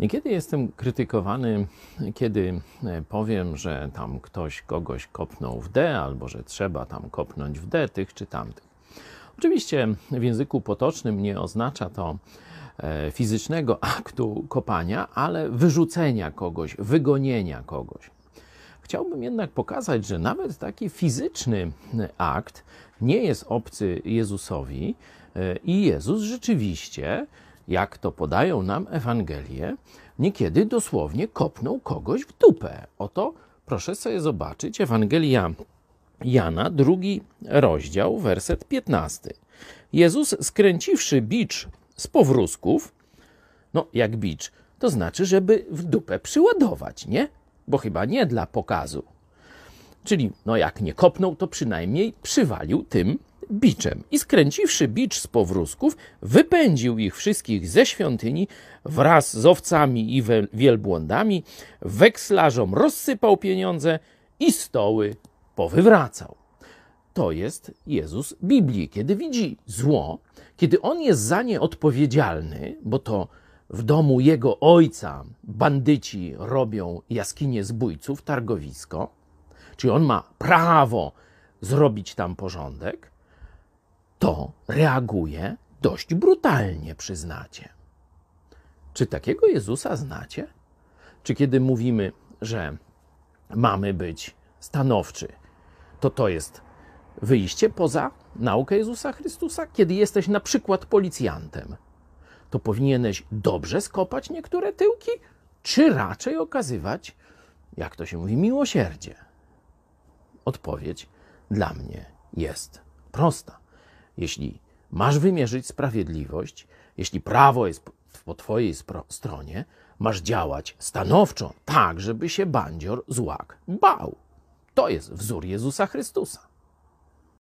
Niekiedy jestem krytykowany, kiedy e, powiem, że tam ktoś kogoś kopnął w D, albo że trzeba tam kopnąć w D tych czy tamtych. Oczywiście w języku potocznym nie oznacza to e, fizycznego aktu kopania, ale wyrzucenia kogoś, wygonienia kogoś. Chciałbym jednak pokazać, że nawet taki fizyczny akt nie jest obcy Jezusowi e, i Jezus rzeczywiście jak to podają nam Ewangelie, niekiedy dosłownie kopnął kogoś w dupę. Oto proszę sobie zobaczyć Ewangelia Jana, drugi rozdział, werset 15. Jezus, skręciwszy bicz z powrózków, no jak bicz, to znaczy, żeby w dupę przyładować, nie? Bo chyba nie dla pokazu. Czyli, no jak nie kopnął, to przynajmniej przywalił tym biczem i skręciwszy bicz z powrózków, wypędził ich wszystkich ze świątyni wraz z owcami i wielbłądami, wekslarzom rozsypał pieniądze i stoły powywracał. To jest Jezus Biblii. Kiedy widzi zło, kiedy on jest za nie odpowiedzialny, bo to w domu jego ojca bandyci robią jaskinie zbójców, targowisko, czy on ma prawo zrobić tam porządek, to reaguje dość brutalnie, przyznacie. Czy takiego Jezusa znacie? Czy kiedy mówimy, że mamy być stanowczy, to to jest wyjście poza naukę Jezusa Chrystusa? Kiedy jesteś na przykład policjantem, to powinieneś dobrze skopać niektóre tyłki, czy raczej okazywać, jak to się mówi, miłosierdzie? Odpowiedź dla mnie jest prosta. Jeśli masz wymierzyć sprawiedliwość, jeśli prawo jest po twojej stronie, masz działać stanowczo, tak, żeby się bandzior złak bał. To jest wzór Jezusa Chrystusa.